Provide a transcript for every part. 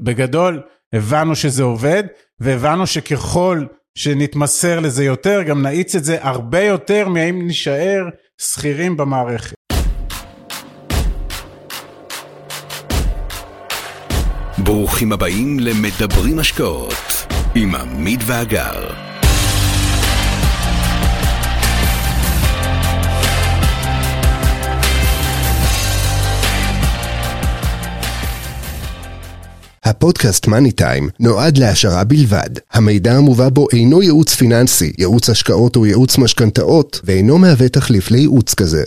בגדול, הבנו שזה עובד, והבנו שככל שנתמסר לזה יותר, גם נאיץ את זה הרבה יותר מהאם נישאר שכירים במערכת. ברוכים הבאים למדברים השקעות עם עמית ואגר. הפודקאסט Money Time נועד להעשרה בלבד. המידע המובא בו אינו ייעוץ פיננסי, ייעוץ השקעות או ייעוץ משכנתאות, ואינו מהווה תחליף לייעוץ כזה.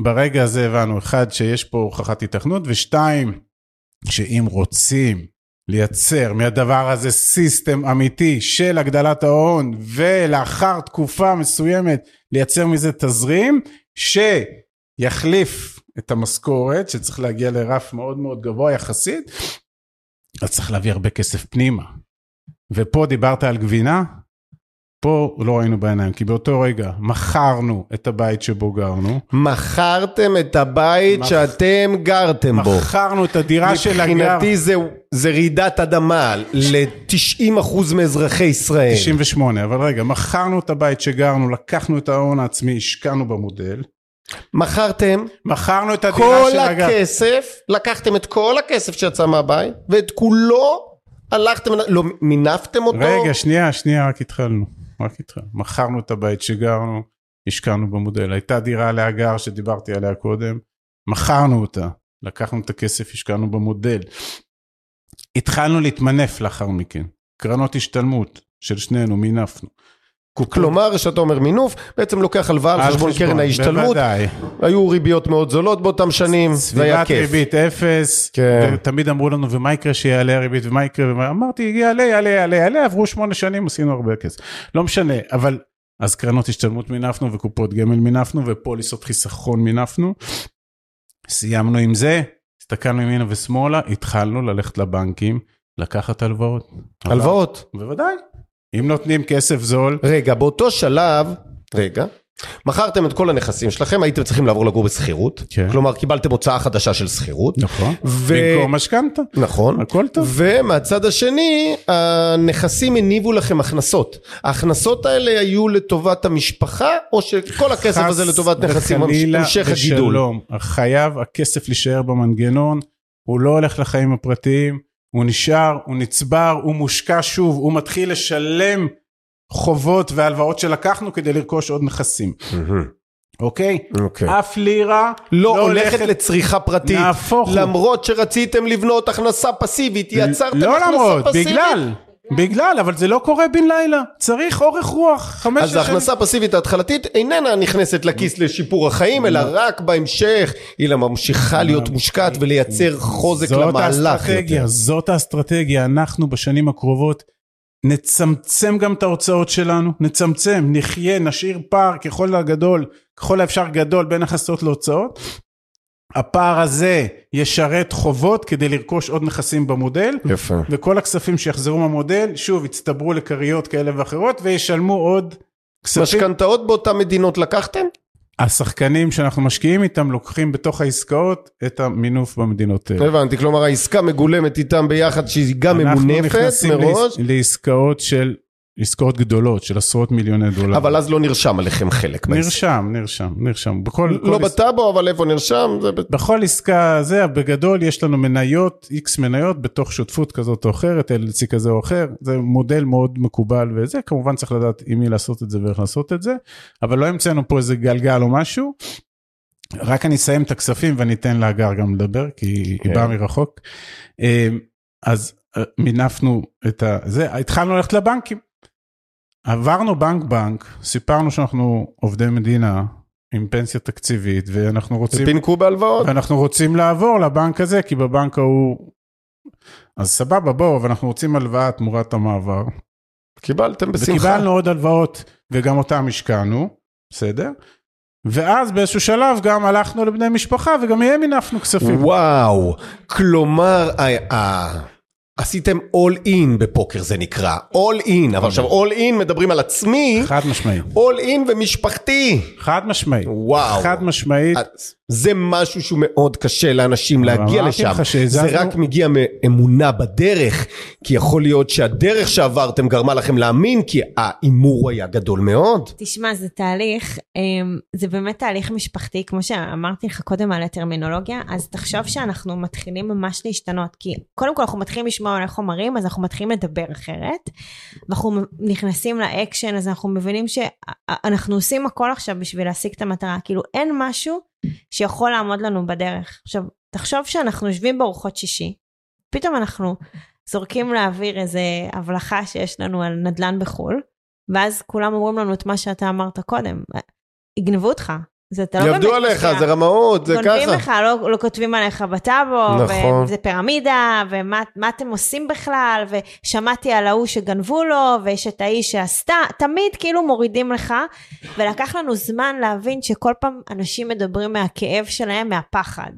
ברגע הזה הבנו, אחד, שיש פה הוכחת היתכנות, ושתיים, שאם רוצים לייצר מהדבר הזה system אמיתי של הגדלת ההון, ולאחר תקופה מסוימת לייצר מזה תזרים, שיחליף את המשכורת, שצריך להגיע לרף מאוד מאוד גבוה יחסית, אז צריך להביא הרבה כסף פנימה. ופה דיברת על גבינה, פה לא ראינו בעיניים, כי באותו רגע מכרנו את הבית שבו גרנו. מכרתם את הבית מכ- שאתם גרתם בו. מכרנו את הדירה של הגר. מבחינתי זה, זה רעידת אדמה ל-90% מאזרחי ישראל. 98, אבל רגע, מכרנו את הבית שגרנו, לקחנו את ההון העצמי, השקענו במודל. מכרתם מכרנו את הדירה כל של הגר. הכסף, לקחתם את כל הכסף שיצא מהבית, ואת כולו הלכתם, לא, מינפתם אותו. רגע, שנייה, שנייה, רק התחלנו. רק התחלנו. מכרנו את הבית שגרנו, השקענו במודל. הייתה דירה להגר שדיברתי עליה קודם, מכרנו אותה. לקחנו את הכסף, השקענו במודל. התחלנו להתמנף לאחר מכן. קרנות השתלמות של שנינו, מינפנו. כלומר, כשאתה אומר מינוף, בעצם לוקח הלוואה על חשבון קרן ההשתלמות, בוודאי. היו ריביות מאוד זולות באותם שנים, זה היה סביבת כיף. ריבית אפס, כן. ותמיד אמרו לנו ומה יקרה שיעלה הריבית ומה יקרה, ומה... אמרתי יעלה יעלה יעלה יעלה, עברו שמונה שנים עשינו הרבה כסף, לא משנה, אבל אז קרנות השתלמות מינפנו וקופות גמל מינפנו ופוליסות חיסכון מינפנו, סיימנו עם זה, הסתכלנו ימינה ושמאלה, התחלנו ללכת לבנקים, לקחת הלוואות. הלוואות. בוודאי, אם נותנים כסף זול, רגע, באותו שלב, רגע, מכרתם את כל הנכסים שלכם, הייתם צריכים לעבור לגור בשכירות, כן. כלומר קיבלתם הוצאה חדשה של שכירות, נכון, ו- במקום משכנתה, נכון, הכל טוב. ומהצד השני, הנכסים הניבו לכם הכנסות. ההכנסות האלה היו לטובת המשפחה, או שכל הכסף הזה לטובת נכסים, וחלילה המשך הגידול? ושלום. חייב הכסף להישאר במנגנון, הוא לא הולך לחיים הפרטיים, הוא נשאר, הוא נצבר, הוא מושקע שוב, הוא מתחיל לשלם חובות והלוואות שלקחנו כדי לרכוש עוד נכסים, אוקיי? אוקיי. אף לירה לא הולכת לצריכה פרטית, נהפוך הוא. למרות שרציתם לבנות הכנסה פסיבית, יצרתם לא הכנסה למרות, פסיבית. בגלל, בגלל, אבל זה לא קורה בן לילה, צריך אורך רוח, חמש אז ההכנסה הפסיבית ההתחלתית איננה נכנסת לכיס לשיפור החיים, אלא רק בהמשך. היא ממשיכה להיות מושקעת ולייצר חוזק זאת למהלך האסטרטגיה, יותר. זאת האסטרטגיה, אנחנו בשנים הקרובות נצמצם גם את ההוצאות שלנו, נצמצם, נחיה, נשאיר פער ככל הגדול, ככל האפשר גדול בין הכנסות להוצאות. הפער הזה ישרת חובות כדי לרכוש עוד נכסים במודל, יפה. וכל הכספים שיחזרו מהמודל, שוב, יצטברו לכריות כאלה ואחרות, וישלמו עוד כספים. משכנתאות באותן מדינות לקחתם? השחקנים שאנחנו משקיעים איתם לוקחים בתוך העסקאות את המינוף במדינות האלה. הבנתי, כלומר העסקה מגולמת איתם ביחד שהיא גם אנחנו ממונפת נכנסים מראש, לעס- לעסקאות של, עסקאות גדולות של עשרות מיליוני דולר. אבל אז לא נרשם עליכם חלק. נרשם, נרשם, נרשם. בכל, לא בטאבו, אבל איפה נרשם? זה בכל עסקה זה, בגדול יש לנו מניות, איקס מניות בתוך שותפות כזאת או אחרת, LLC כזה או אחר, זה מודל מאוד מקובל וזה, כמובן צריך לדעת עם מי לעשות את זה ואיך לעשות את זה, אבל לא המצאנו פה איזה גלגל או משהו. רק אני אסיים את הכספים ואני אתן להגר גם לדבר, כי היא כן. באה מרחוק. אה, אז אה, מינפנו את ה... זה, התחלנו ללכת לבנקים. עברנו בנק בנק, סיפרנו שאנחנו עובדי מדינה עם פנסיה תקציבית ואנחנו רוצים... פינקו בהלוואות? ואנחנו רוצים לעבור לבנק הזה, כי בבנק ההוא... אז סבבה, בואו, אבל אנחנו רוצים הלוואה תמורת המעבר. קיבלתם בשמחה. וקיבלנו עוד הלוואות, וגם אותם השקענו, בסדר? ואז באיזשהו שלב גם הלכנו לבני משפחה, וגם מהם הנפנו כספים. וואו, כלומר, ה- ה- עשיתם all in בפוקר זה נקרא, all in, אבל עכשיו all in מדברים על עצמי, חד משמעית. all in ומשפחתי. חד משמעית. וואו. חד משמעית. זה משהו שהוא מאוד קשה לאנשים להגיע לשם. זה רק מגיע מאמונה בדרך, כי יכול להיות שהדרך שעברתם גרמה לכם להאמין, כי ההימור היה גדול מאוד. תשמע, זה תהליך, אמ, זה באמת תהליך משפחתי, כמו שאמרתי לך קודם על הטרמינולוגיה, אז תחשוב שאנחנו מתחילים ממש להשתנות, כי קודם כל אנחנו מתחילים לשמוע על חומרים, אז אנחנו מתחילים לדבר אחרת, ואנחנו נכנסים לאקשן, אז אנחנו מבינים שאנחנו עושים הכל עכשיו בשביל להשיג את המטרה, כאילו אין משהו שיכול לעמוד לנו בדרך. עכשיו, תחשוב שאנחנו יושבים בארוחות שישי, פתאום אנחנו זורקים לאוויר איזה הבלחה שיש לנו על נדל"ן בחו"ל, ואז כולם אומרים לנו את מה שאתה אמרת קודם. יגנבו אותך. זה אתה לא באמת יעבדו עליך. זה רמאות, זה גונבים ככה. לך, לא, לא כותבים עליך בטאבו, נכון. וזה פירמידה, ומה מה אתם עושים בכלל, ושמעתי על ההוא שגנבו לו, ויש את האיש שעשתה, תמיד כאילו מורידים לך, ולקח לנו זמן להבין שכל פעם אנשים מדברים מהכאב שלהם, מהפחד.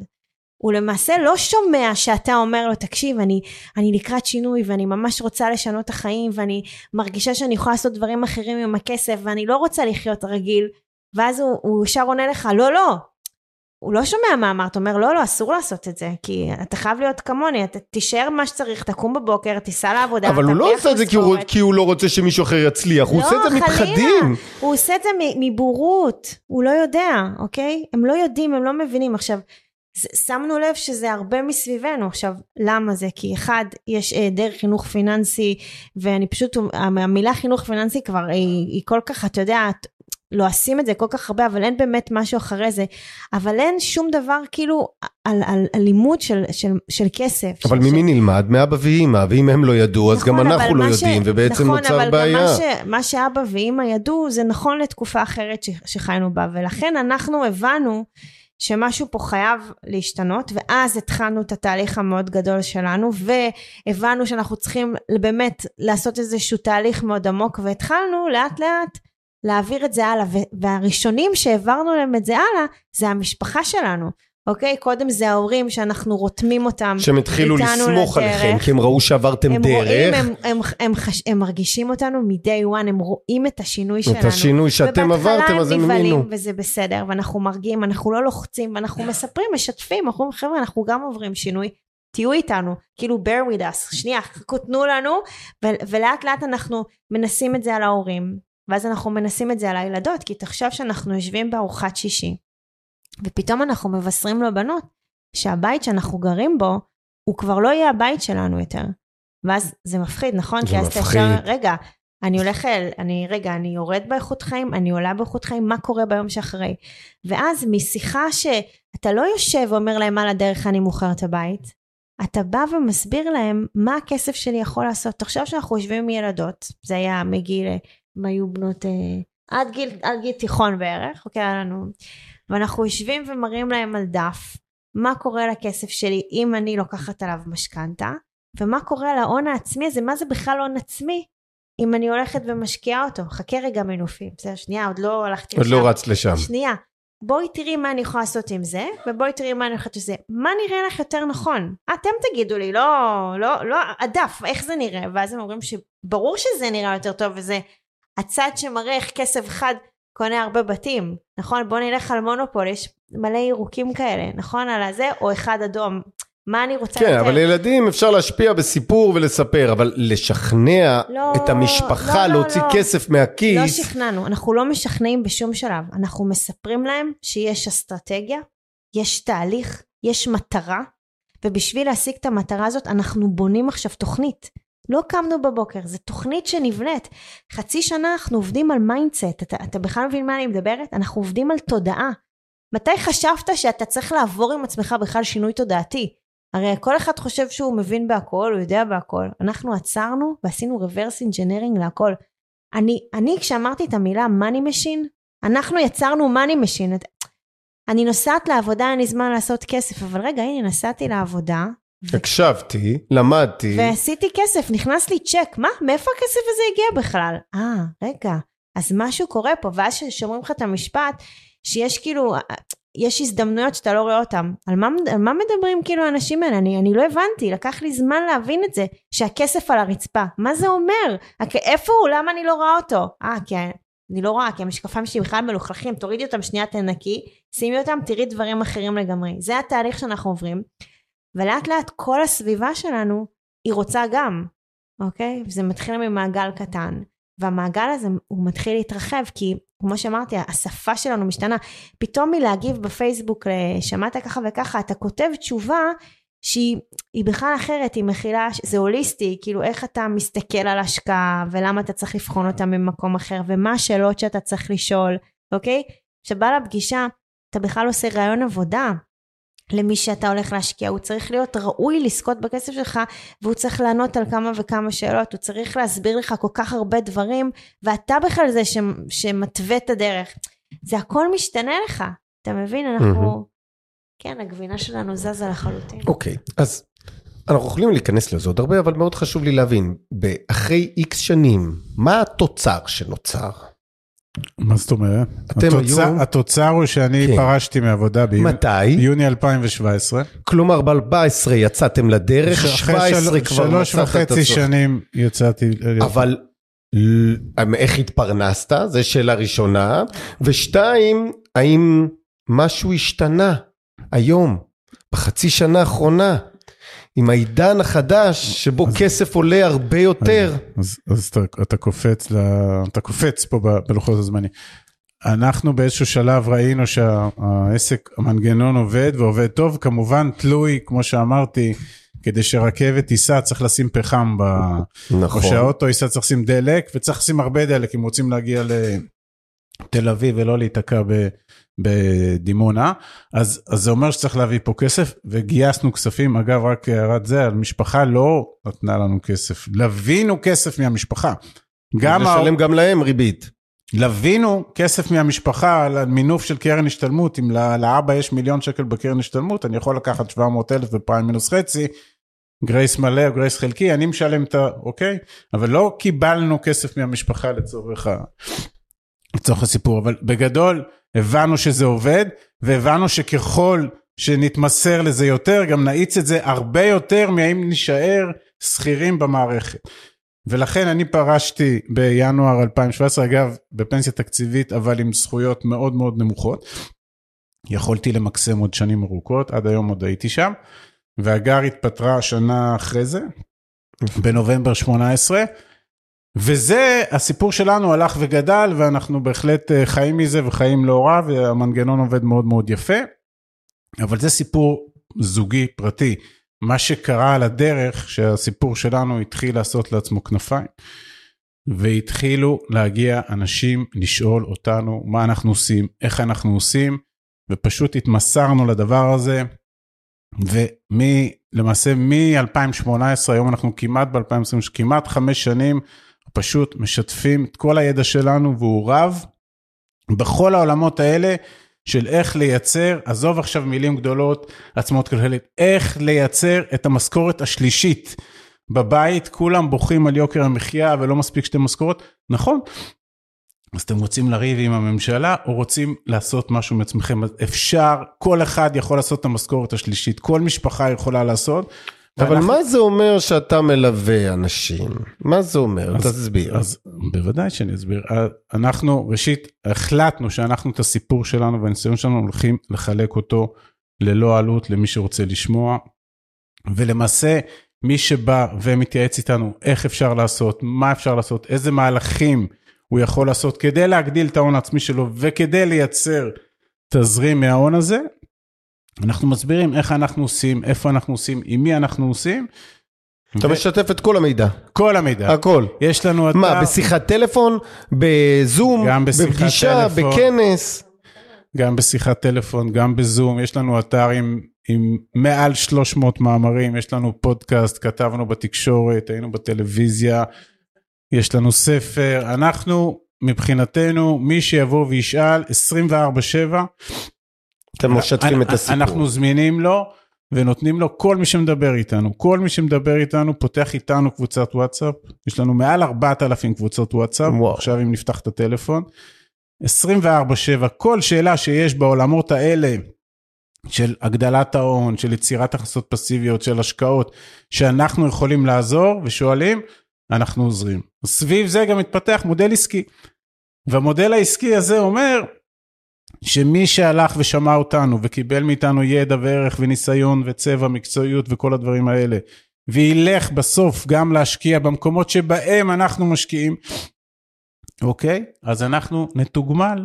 הוא למעשה לא שומע שאתה אומר לו, תקשיב, אני, אני לקראת שינוי ואני ממש רוצה לשנות את החיים ואני מרגישה שאני יכולה לעשות דברים אחרים עם הכסף ואני לא רוצה לחיות רגיל. ואז הוא, הוא ישר עונה לך, לא, לא. הוא לא שומע מה אמרת, הוא אומר, לא, לא, אסור לעשות את זה, כי אתה חייב להיות כמוני, אתה תישאר מה שצריך, תקום בבוקר, תיסע לעבודה, אבל הוא לא עושה את זה כי הוא-. כי הוא לא רוצה שמישהו אחר יצליח, הוא לא, עושה את זה חלילה. מפחדים. הוא עושה את זה מבורות, הוא לא יודע, אוקיי? הם לא יודעים, הם לא מבינים. עכשיו, שמנו לב שזה הרבה מסביבנו. עכשיו, למה זה? כי אחד, יש היעדר חינוך פיננסי, ואני פשוט, המילה חינוך פיננסי כבר היא, היא כל כך, אתה יודע, לועסים את זה כל כך הרבה, אבל אין באמת משהו אחרי זה. אבל אין שום דבר כאילו על, על, על לימוד של, של, של כסף. אבל ממי נלמד? מאבא ואימא, ואם הם לא ידעו אז גם נכון, אנחנו אבל לא ש- יודעים, ובעצם נכון, נוצר אבל בעיה. גם מה, ש, מה שאבא ואימא ידעו זה נכון לתקופה אחרת ש, שחיינו בה, ולכן אנחנו הבנו שמשהו פה חייב להשתנות, ואז התחלנו את התהליך המאוד גדול שלנו, והבנו שאנחנו צריכים באמת לעשות איזשהו תהליך מאוד עמוק, והתחלנו לאט לאט להעביר את זה הלאה, והראשונים שהעברנו להם את זה הלאה, זה המשפחה שלנו. אוקיי? קודם זה ההורים שאנחנו רותמים אותם שהם התחילו לסמוך לדרך. עליכם, כי הם ראו שעברתם הם דרך. רואים, הם, הם, הם, חש, הם מרגישים אותנו מ-day one, הם רואים את השינוי שלנו. את השינוי שאתם עברתם, אז הם ובהתחלה הם. נבהלים וזה בסדר, ואנחנו מרגיעים, אנחנו לא לוחצים, ואנחנו מספרים, משתפים, אנחנו אומרים, חבר'ה, אנחנו גם עוברים שינוי, תהיו איתנו, כאילו bear with us, שנייה, חכו, תנו לנו, ו- ולאט לאט אנחנו מנסים את זה על ההורים, ואז אנחנו מנסים את זה על הילדות, כי תחשוב שאנחנו יושבים בארוחת שישי, ופתאום אנחנו מבשרים לבנות שהבית שאנחנו גרים בו, הוא כבר לא יהיה הבית שלנו יותר. ואז זה מפחיד, נכון? זה כי אז אתה מפחיד. ישר, רגע, אני הולך אל, אני, רגע, אני יורד באיכות חיים, אני עולה באיכות חיים, מה קורה ביום שאחרי? ואז משיחה שאתה לא יושב ואומר להם על הדרך אני מוכר את הבית, אתה בא ומסביר להם מה הכסף שלי יכול לעשות. תחשוב שאנחנו יושבים עם ילדות, זה היה מגיל, היו בנות, אה, עד גיל, עד גיל תיכון בערך, אוקיי, היה לנו, ואנחנו יושבים ומראים להם על דף, מה קורה לכסף שלי אם אני לוקחת עליו משכנתה, ומה קורה להון העצמי הזה, מה זה בכלל הון עצמי, אם אני הולכת ומשקיעה אותו. חכה רגע מנופים, בסדר, שנייה, עוד לא הלכתי עוד לשם. לא רץ לשם. שנייה, בואי תראי מה אני יכולה לעשות עם זה, ובואי תראי מה אני הולכת לעשות עם זה. מה נראה לך יותר נכון? אתם תגידו לי, לא, לא, לא, הדף, איך זה נראה? ואז הם אומרים שברור שזה נראה יותר טוב, וזה הצד שמראה איך כסף אחד קונה הרבה בתים, נכון? בוא נלך על מונופול, יש מלא ירוקים כאלה, נכון? על הזה, או אחד אדום. מה אני רוצה כן, יותר? אבל לילדים אפשר להשפיע בסיפור ולספר, אבל לשכנע לא, את המשפחה, לא, לא, להוציא לא. כסף לא מהכיס. שכנענו, אנחנו לא משכנעים בשום שלב, אנחנו מספרים להם שיש אסטרטגיה, יש תהליך, יש מטרה, ובשביל להשיג את המטרה הזאת אנחנו בונים עכשיו תוכנית. לא קמנו בבוקר, זו תוכנית שנבנית. חצי שנה אנחנו עובדים על mindset, אתה, אתה בכלל מבין מה אני מדברת? אנחנו עובדים על תודעה. מתי חשבת שאתה צריך לעבור עם עצמך בכלל שינוי תודעתי? הרי כל אחד חושב שהוא מבין בהכל, הוא יודע בהכל. אנחנו עצרנו ועשינו reverse engineering להכל. אני, אני כשאמרתי את המילה money machine, אנחנו יצרנו money machine. אני נוסעת לעבודה, אין לי זמן לעשות כסף, אבל רגע, הנה, נסעתי לעבודה, הקשבתי, למדתי. ועשיתי כסף, נכנס לי צ'ק, מה? מאיפה הכסף הזה הגיע בכלל? אה, רגע, אז משהו קורה פה, ואז כשאומרים לך את המשפט, שיש כאילו, יש הזדמנויות שאתה לא רואה אותן. על על מה מדברים כאילו האנשים האלה? אני, אני לא הבנתי, לקח לי זמן להבין את זה, שהכסף על הרצפה. מה זה אומר? איפה הוא? למה אני לא רואה אותו? אה, כי אני לא רואה, כי המשקפיים שלי בכלל מלוכלכים, תורידי אותם שנייה תנקי, שימי אותם, תראי דברים אחרים לגמרי. זה התהליך שאנחנו עוברים. ולאט לאט כל הסביבה שלנו, היא רוצה גם, אוקיי? זה מתחיל ממעגל קטן. והמעגל הזה הוא מתחיל להתרחב כי כמו שאמרתי השפה שלנו משתנה פתאום מלהגיב בפייסבוק שמעת ככה וככה אתה כותב תשובה שהיא בכלל אחרת היא מכילה זה הוליסטי כאילו איך אתה מסתכל על השקעה ולמה אתה צריך לבחון אותה ממקום אחר ומה השאלות שאתה צריך לשאול אוקיי כשבא לפגישה אתה בכלל עושה רעיון עבודה למי שאתה הולך להשקיע, הוא צריך להיות ראוי לזכות בכסף שלך והוא צריך לענות על כמה וכמה שאלות, הוא צריך להסביר לך כל כך הרבה דברים ואתה בכלל זה ש, שמתווה את הדרך. זה הכל משתנה לך, אתה מבין? אנחנו, כן, הגבינה שלנו זזה לחלוטין. אוקיי, okay, אז אנחנו יכולים להיכנס לזה עוד הרבה, אבל מאוד חשוב לי להבין, אחרי איקס שנים, מה התוצר שנוצר? מה זאת אומרת? אתם התוצר, היו- התוצר הוא שאני כן. פרשתי מעבודה ביוני מתי? יוני 2017. כלומר ב-14 יצאתם לדרך, אחרי 17 של- כבר שלוש מצאת את וחצי עצמך. שנים יצאתי. אבל ל- איך התפרנסת? זו שאלה ראשונה. ושתיים, האם משהו השתנה היום, בחצי שנה האחרונה, עם העידן החדש, שבו כסף עולה הרבה יותר? אז, אז אתה, אתה קופץ, ל, אתה קופץ פה ב- בלוחות הזמנים. אנחנו באיזשהו שלב ראינו שהעסק, המנגנון עובד ועובד טוב, כמובן תלוי, כמו שאמרתי, כדי שרכבת תיסע צריך לשים פחם, ב... נכון. או שהאוטו ייסע צריך לשים דלק, וצריך לשים הרבה דלק אם רוצים להגיע לתל אביב ולא להיתקע ב... בדימונה, אז, אז זה אומר שצריך להביא פה כסף, וגייסנו כספים, אגב רק הערת זה, המשפחה לא נתנה לנו כסף, לווינו כסף מהמשפחה. גם ה- לשלם גם להם ריבית. לווינו כסף מהמשפחה על המינוף של קרן השתלמות, אם לאבא יש מיליון שקל בקרן השתלמות, אני יכול לקחת 700 אלף בפריים מינוס חצי, גרייס מלא או גרייס חלקי, אני משלם את ה... אוקיי? אבל לא קיבלנו כסף מהמשפחה לצורך, ה... לצורך הסיפור, אבל בגדול הבנו שזה עובד, והבנו שככל שנתמסר לזה יותר, גם נאיץ את זה הרבה יותר מהאם נישאר שכירים במערכת. ולכן אני פרשתי בינואר 2017, אגב, בפנסיה תקציבית, אבל עם זכויות מאוד מאוד נמוכות. יכולתי למקסם עוד שנים ארוכות, עד היום עוד הייתי שם. והגר התפטרה שנה אחרי זה, בנובמבר 18. וזה, הסיפור שלנו הלך וגדל, ואנחנו בהחלט אה, חיים מזה וחיים לא רע, והמנגנון עובד מאוד מאוד יפה. אבל זה סיפור זוגי, פרטי. מה שקרה על הדרך, שהסיפור שלנו התחיל לעשות לעצמו כנפיים, והתחילו להגיע אנשים לשאול אותנו מה אנחנו עושים, איך אנחנו עושים, ופשוט התמסרנו לדבר הזה, ולמעשה מ-2018, היום אנחנו כמעט ב-2020, כמעט חמש שנים, פשוט משתפים את כל הידע שלנו, והוא רב בכל העולמות האלה. של איך לייצר, עזוב עכשיו מילים גדולות, עצמאות כלכלית, איך לייצר את המשכורת השלישית בבית, כולם בוכים על יוקר המחיה ולא מספיק שתי משכורות, נכון. אז אתם רוצים לריב עם הממשלה או רוצים לעשות משהו מעצמכם, אפשר, כל אחד יכול לעשות את המשכורת השלישית, כל משפחה יכולה לעשות. אבל ואנחנו- מה זה אומר שאתה מלווה אנשים? מה זה אומר? אז- תסביר. אז בוודאי שאני אסביר. אנחנו ראשית החלטנו שאנחנו את הסיפור שלנו והניסיון שלנו הולכים לחלק אותו ללא עלות למי שרוצה לשמוע. ולמעשה מי שבא ומתייעץ איתנו איך אפשר לעשות, מה אפשר לעשות, איזה מהלכים הוא יכול לעשות כדי להגדיל את ההון העצמי שלו וכדי לייצר תזרים מההון הזה. אנחנו מסבירים איך אנחנו עושים, איפה אנחנו עושים, עם מי אנחנו עושים. אתה משתף את כל המידע, כל המידע. הכל. יש לנו אתר. מה, בשיחת טלפון? בזום? גם בשיחת בפגישה? טלפון. בכנס? גם בשיחת טלפון, גם בזום, יש לנו אתר עם, עם מעל 300 מאמרים, יש לנו פודקאסט, כתבנו בתקשורת, היינו בטלוויזיה, יש לנו ספר, אנחנו מבחינתנו, מי שיבוא וישאל 24/7, אתם משתפים את הסיפור. אנחנו זמינים לו ונותנים לו כל מי שמדבר איתנו, כל מי שמדבר איתנו פותח איתנו קבוצת וואטסאפ, יש לנו מעל 4,000 קבוצות וואטסאפ, וואו. עכשיו אם נפתח את הטלפון, 24/7, כל שאלה שיש בעולמות האלה של הגדלת ההון, של יצירת הכנסות פסיביות, של השקעות, שאנחנו יכולים לעזור ושואלים, אנחנו עוזרים. סביב זה גם מתפתח מודל עסקי. והמודל העסקי הזה אומר שמי שהלך ושמע אותנו וקיבל מאיתנו ידע וערך וניסיון וצבע, מקצועיות וכל הדברים האלה, וילך בסוף גם להשקיע במקומות שבהם אנחנו משקיעים, אוקיי? אז אנחנו נתוגמל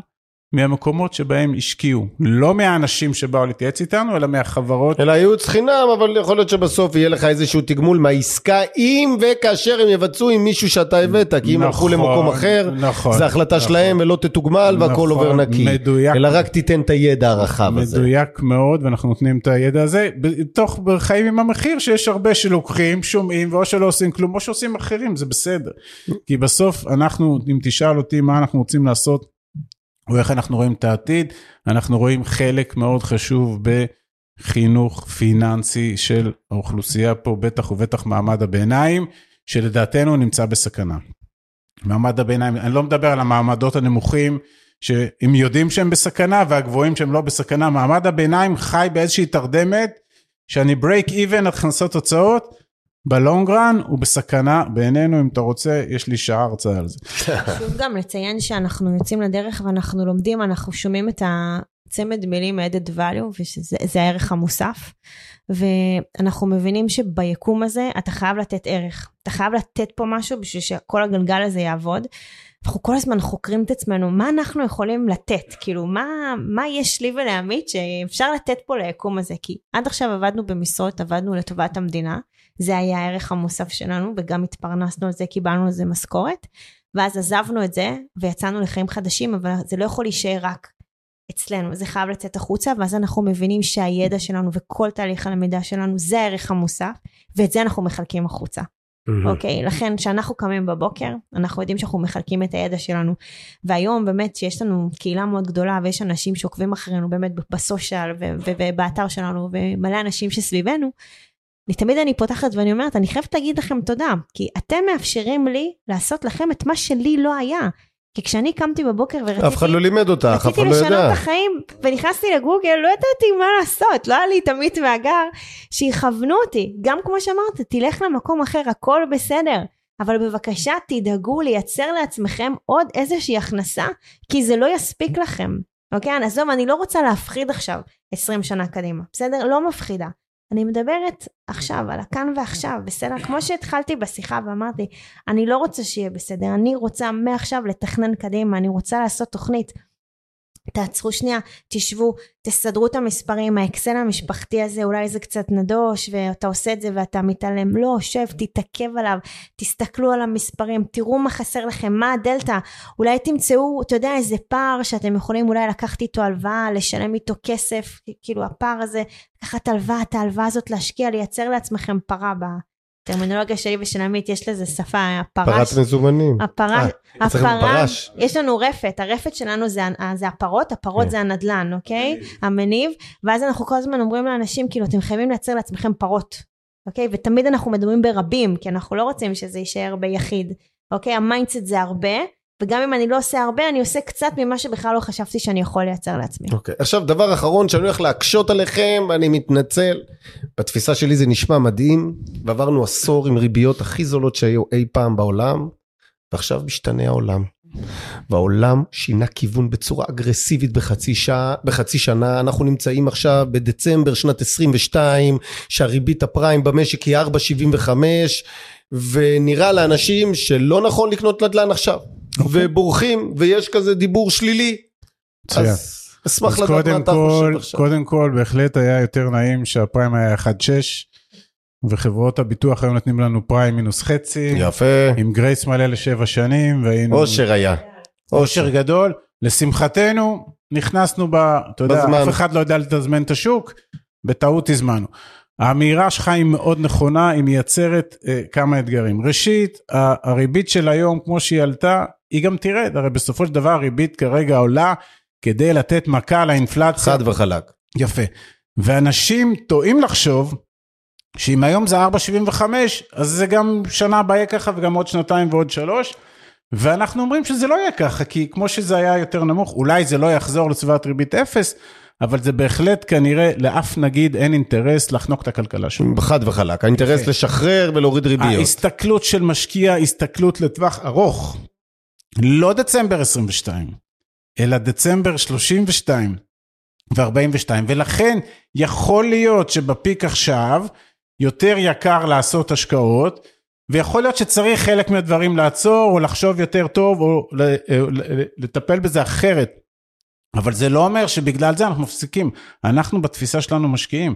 מהמקומות שבהם השקיעו. לא מהאנשים שבאו להתייעץ איתנו, אלא מהחברות. אלא ייעוץ חינם, אבל יכול להיות שבסוף יהיה לך איזשהו תגמול מהעסקה, אם וכאשר הם יבצעו עם מישהו שאתה הבאת, כי אם הלכו נכון, למקום אחר, נכון, זו החלטה נכון. שלהם ולא תתוגמל והכל נכון, עובר נקי. מדויק. אלא רק תיתן את הידע הרחב הזה. מדויק מאוד, ואנחנו נותנים את הידע הזה, תוך חיים עם המחיר שיש הרבה שלוקחים, שומעים, ואו שלא עושים כלום, או שעושים אחרים, זה בסדר. כי בסוף אנחנו, אם תשאל אותי מה אנחנו רוצים לעשות, או איך אנחנו רואים את העתיד, אנחנו רואים חלק מאוד חשוב בחינוך פיננסי של האוכלוסייה פה, בטח ובטח מעמד הביניים, שלדעתנו נמצא בסכנה. מעמד הביניים, אני לא מדבר על המעמדות הנמוכים, שהם יודעים שהם בסכנה, והגבוהים שהם לא בסכנה, מעמד הביניים חי באיזושהי תרדמת, שאני break even הכנסות הוצאות, בלונג רן הוא בסכנה בעינינו, אם אתה רוצה, יש לי שעה הרצאה על זה. חשוב גם לציין שאנחנו יוצאים לדרך ואנחנו לומדים, אנחנו שומעים את הצמד מילים added value, ושזה זה הערך המוסף, ואנחנו מבינים שביקום הזה אתה חייב לתת ערך. אתה חייב לתת פה משהו בשביל שכל הגלגל הזה יעבוד. אנחנו כל הזמן חוקרים את עצמנו, מה אנחנו יכולים לתת? כאילו, מה, מה יש לי ולעמית שאפשר לתת פה ליקום הזה? כי עד עכשיו עבדנו במשרות, עבדנו לטובת המדינה, זה היה הערך המוסף שלנו, וגם התפרנסנו על זה, קיבלנו על זה משכורת, ואז עזבנו את זה, ויצאנו לחיים חדשים, אבל זה לא יכול להישאר רק אצלנו, זה חייב לצאת החוצה, ואז אנחנו מבינים שהידע שלנו וכל תהליך הלמידה שלנו זה הערך המוסף, ואת זה אנחנו מחלקים החוצה. אוקיי? לכן כשאנחנו קמים בבוקר, אנחנו יודעים שאנחנו מחלקים את הידע שלנו. והיום באמת שיש לנו קהילה מאוד גדולה ויש אנשים שעוקבים אחרינו באמת בסושיאל ו- ו- ובאתר שלנו ומלא אנשים שסביבנו, אני תמיד אני פותחת ואני אומרת, אני חייבת להגיד לכם תודה, כי אתם מאפשרים לי לעשות לכם את מה שלי לא היה. כי כשאני קמתי בבוקר ורציתי... אף אחד לא לימד אותך, אף רציתי אחד לא לשנות ידע. את החיים, ונכנסתי לגוגל, לא ידעתי מה לעשות, לא היה לי את עמית והגר, שיכוונו אותי. גם כמו שאמרת, תלך למקום אחר, הכל בסדר. אבל בבקשה תדאגו לייצר לעצמכם עוד איזושהי הכנסה, כי זה לא יספיק לכם. אוקיי? עזוב, אני לא רוצה להפחיד עכשיו 20 שנה קדימה, בסדר? לא מפחידה. אני מדברת עכשיו, על הכאן ועכשיו, בסדר? כמו שהתחלתי בשיחה ואמרתי, אני לא רוצה שיהיה בסדר, אני רוצה מעכשיו לתכנן קדימה, אני רוצה לעשות תוכנית. תעצרו שנייה, תשבו, תסדרו את המספרים, האקסל המשפחתי הזה אולי זה קצת נדוש ואתה עושה את זה ואתה מתעלם, לא, שב, תתעכב עליו, תסתכלו על המספרים, תראו מה חסר לכם, מה הדלתא, אולי תמצאו, אתה יודע, איזה פער שאתם יכולים אולי לקחת איתו הלוואה, לשלם איתו כסף, כאילו הפער הזה, לקחת הלוואה, את ההלוואה הזאת להשקיע, לייצר לעצמכם פרה בטרמינולוגיה שלי ושל עמית, יש לזה שפה, פרת ה-cash, מזומנים. הפרה, אה, הפרה. יש לנו רפת, הרפת שלנו זה, ה- זה הפרות, הפרות כן. זה הנדלן, אוקיי? המניב, ואז אנחנו כל הזמן אומרים לאנשים, כאילו, אתם חייבים לייצר לעצמכם פרות, אוקיי? ותמיד אנחנו מדברים ברבים, כי אנחנו לא רוצים שזה יישאר ביחיד, אוקיי? ה mindset זה הרבה, וגם אם אני לא עושה הרבה, אני עושה קצת ממה שבכלל לא חשבתי שאני יכול לייצר לעצמי. אוקיי, עכשיו דבר אחרון שאני הולך להקשות עליכם, אני מתנצל. בתפיסה שלי זה נשמע מדהים, ועברנו עשור עם ריביות הכי זולות שהיו אי פעם בעולם, ועכשיו משתנה העולם. והעולם שינה כיוון בצורה אגרסיבית בחצי, שעה, בחצי שנה, אנחנו נמצאים עכשיו בדצמבר שנת 22, שהריבית הפריים במשק היא 4.75, ונראה לאנשים שלא נכון לקנות נדל"ן עכשיו. ובורחים, ויש כזה דיבור שלילי. מצוין. אז אשמח לדעת מה אתה חושב עכשיו. קודם כל, בהחלט היה יותר נעים שהפריים היה 1.6, וחברות הביטוח היו נותנים לנו פריים מינוס חצי, יפה. עם גרייס מלא לשבע שנים, והיינו... אושר היה. אושר גדול. לשמחתנו, נכנסנו ב... אתה יודע, בזמן. אף אחד לא יודע לתזמן את השוק, בטעות הזמנו. האמירה שלך היא מאוד נכונה, היא מייצרת אה, כמה אתגרים. ראשית, הריבית של היום, כמו שהיא עלתה, היא גם תרד, הרי בסופו של דבר הריבית כרגע עולה כדי לתת מכה לאינפלציה. חד וחלק. יפה. ואנשים טועים לחשוב שאם היום זה 4.75, אז זה גם שנה הבאה יהיה ככה וגם עוד שנתיים ועוד שלוש. ואנחנו אומרים שזה לא יהיה ככה, כי כמו שזה היה יותר נמוך, אולי זה לא יחזור לסביבת ריבית אפס, אבל זה בהחלט כנראה לאף נגיד אין אינטרס לחנוק את הכלכלה שלו. חד וחלק, האינטרס יפה. לשחרר ולהוריד ריביות. ההסתכלות של משקיע, הסתכלות לטווח ארוך, לא דצמבר 22, אלא דצמבר 32 ו-42, ולכן יכול להיות שבפיק עכשיו יותר יקר לעשות השקעות, ויכול להיות שצריך חלק מהדברים לעצור, או לחשוב יותר טוב, או ל- ל- לטפל בזה אחרת. אבל זה לא אומר שבגלל זה אנחנו מפסיקים. אנחנו בתפיסה שלנו משקיעים,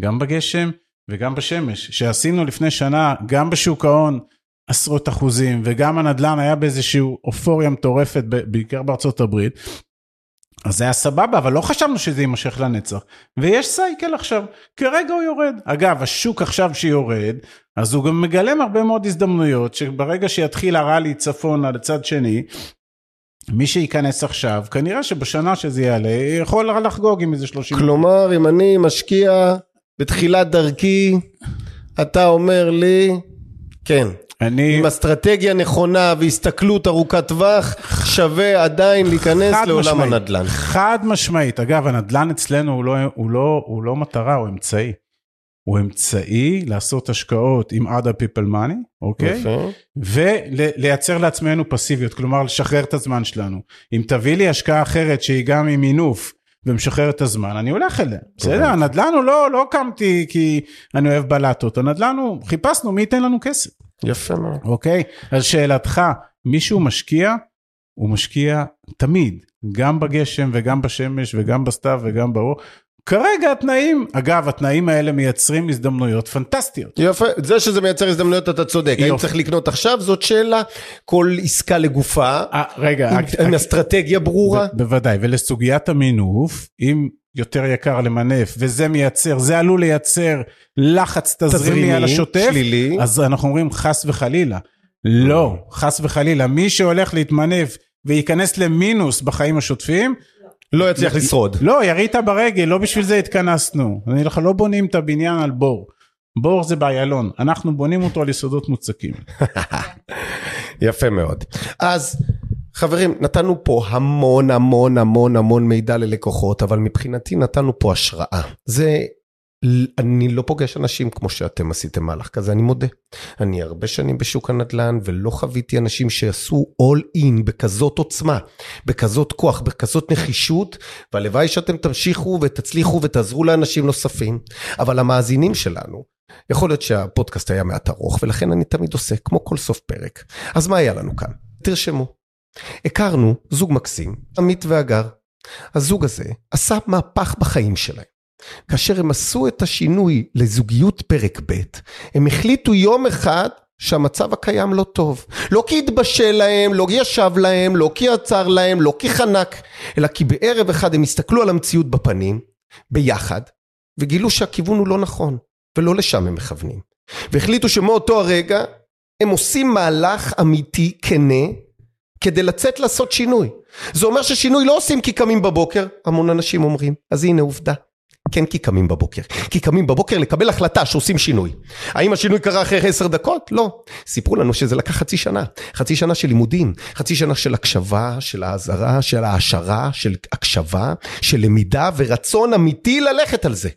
גם בגשם וגם בשמש. שעשינו לפני שנה, גם בשוק ההון, עשרות אחוזים, וגם הנדל"ן היה באיזושהי אופוריה מטורפת, בעיקר בארצות הברית. אז זה היה סבבה, אבל לא חשבנו שזה יימשך לנצח. ויש סייקל עכשיו, כרגע הוא יורד. אגב, השוק עכשיו שיורד, אז הוא גם מגלם הרבה מאוד הזדמנויות, שברגע שיתחיל הראלי צפונה לצד שני, מי שייכנס עכשיו, כנראה שבשנה שזה יעלה, יכול לחגוג עם איזה 30... כלומר, אם אני משקיע בתחילת דרכי, אתה אומר לי, כן, אני... עם אסטרטגיה נכונה והסתכלות ארוכת טווח, שווה עדיין להיכנס לעולם משמעית, הנדל"ן. חד משמעית. אגב, הנדל"ן אצלנו הוא לא, הוא, לא, הוא לא מטרה, הוא אמצעי. הוא אמצעי לעשות השקעות עם other people money, אוקיי? יפה. ולייצר לעצמנו פסיביות, כלומר לשחרר את הזמן שלנו. אם תביא לי השקעה אחרת שהיא גם עם מינוף ומשחרר את הזמן, אני הולך אליה. בסדר, הנדל"ן הוא לא, לא קמתי כי אני אוהב בלטות, הנדל"ן הוא, חיפשנו מי ייתן לנו כסף, יפה מאוד. אוקיי? אז שאלתך, מישהו משקיע, הוא משקיע תמיד, גם בגשם וגם בשמש וגם בסתיו וגם באור. כרגע התנאים, אגב, התנאים האלה מייצרים הזדמנויות פנטסטיות. יפה, זה שזה מייצר הזדמנויות אתה צודק, האם יופי. צריך לקנות עכשיו זאת שאלה, כל עסקה לגופה, אה, רגע, עם אסטרטגיה ברורה, ב- בוודאי, ולסוגיית המינוף, אם יותר יקר למנף וזה מייצר, זה עלול לייצר לחץ תזרימי תזרימי, על השוטף, שלילי. אז אנחנו אומרים חס וחלילה. לא, חס וחלילה, מי שהולך להתמנף וייכנס למינוס בחיים השוטפים, לא יצליח לשרוד. לא, ירית ברגל, לא בשביל זה התכנסנו. אני לך לא בונים את הבניין על בור. בור זה באיילון, אנחנו בונים אותו על יסודות מוצקים. יפה מאוד. אז חברים, נתנו פה המון המון המון המון מידע ללקוחות, אבל מבחינתי נתנו פה השראה. זה, אני לא פוגש אנשים כמו שאתם עשיתם מהלך כזה, אני מודה. אני הרבה שנים בשוק הנדל"ן ולא חוויתי אנשים שעשו all in בכזאת עוצמה, בכזאת כוח, בכזאת נחישות, והלוואי שאתם תמשיכו ותצליחו ותעזרו לאנשים נוספים. אבל המאזינים שלנו, יכול להיות שהפודקאסט היה מעט ארוך, ולכן אני תמיד עושה, כמו כל סוף פרק. אז מה היה לנו כאן? תרשמו. הכרנו זוג מקסים, עמית והגר. הזוג הזה עשה מהפך בחיים שלהם. כאשר הם עשו את השינוי לזוגיות פרק ב', הם החליטו יום אחד שהמצב הקיים לא טוב. לא כי התבשל להם, לא כי ישב להם, לא כי עצר להם, לא כי חנק, אלא כי בערב אחד הם הסתכלו על המציאות בפנים, ביחד, וגילו שהכיוון הוא לא נכון, ולא לשם הם מכוונים. והחליטו שמאותו הרגע הם עושים מהלך אמיתי, כנה, כדי לצאת לעשות שינוי. זה אומר ששינוי לא עושים כי קמים בבוקר, המון אנשים אומרים, אז הנה עובדה. כן כי קמים בבוקר, כי קמים בבוקר לקבל החלטה שעושים שינוי. האם השינוי קרה אחרי עשר דקות? לא. סיפרו לנו שזה לקח חצי שנה. חצי שנה של לימודים, חצי שנה של הקשבה, של האזהרה, של העשרה, של הקשבה, של למידה ורצון אמיתי ללכת על זה.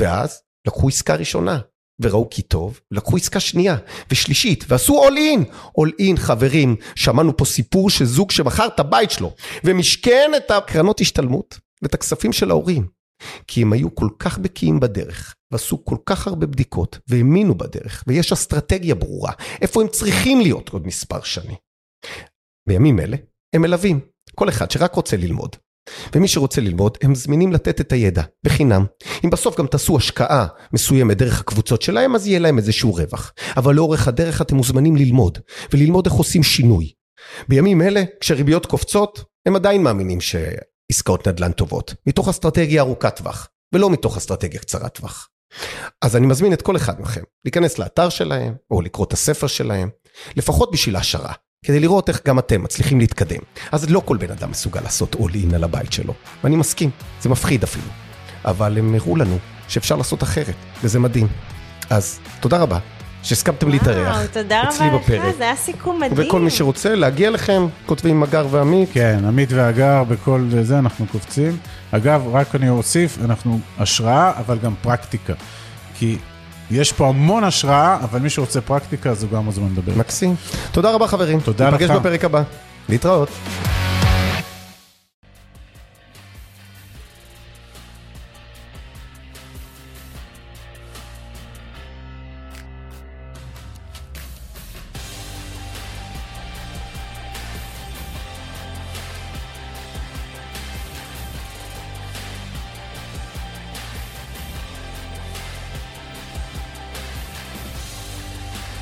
ואז לקחו עסקה ראשונה, וראו כי טוב, לקחו עסקה שנייה ושלישית ועשו all in, all in חברים, שמענו פה סיפור של זוג שמכר את הבית שלו ומשכן את הקרנות השתלמות ואת הכספים של ההורים. כי הם היו כל כך בקיאים בדרך ועשו כל כך הרבה בדיקות והאמינו בדרך ויש אסטרטגיה ברורה איפה הם צריכים להיות עוד מספר שנים. בימים אלה הם מלווים כל אחד שרק רוצה ללמוד. ומי שרוצה ללמוד, הם זמינים לתת את הידע, בחינם. אם בסוף גם תעשו השקעה מסוימת דרך הקבוצות שלהם, אז יהיה להם איזשהו רווח. אבל לאורך הדרך אתם מוזמנים ללמוד, וללמוד איך עושים שינוי. בימים אלה, כשריביות קופצות, הם עדיין מאמינים שעסקאות נדל"ן טובות, מתוך אסטרטגיה ארוכת טווח, ולא מתוך אסטרטגיה קצרת טווח. אז אני מזמין את כל אחד מכם להיכנס לאתר שלהם, או לקרוא את הספר שלהם, לפחות בשביל ההשערה. כדי לראות איך גם אתם מצליחים להתקדם. אז לא כל בן אדם מסוגל לעשות all in על הבית שלו, ואני מסכים, זה מפחיד אפילו. אבל הם הראו לנו שאפשר לעשות אחרת, וזה מדהים. אז תודה רבה, שהסכמתם להתארח. וואו, תודה אצלי רבה לך, בפרק. זה היה סיכום מדהים. וכל מי שרוצה להגיע לכם, כותבים מגר ועמית. כן, עמית והגר, בכל זה אנחנו קופצים. אגב, רק אני אוסיף, אנחנו השראה, אבל גם פרקטיקה. כי יש פה המון השראה, אבל מי שרוצה פרקטיקה, אז הוא גם מוזמן לדבר. מקסים. תודה רבה חברים. תודה ניפגש לך. בפרק הבא. להתראות.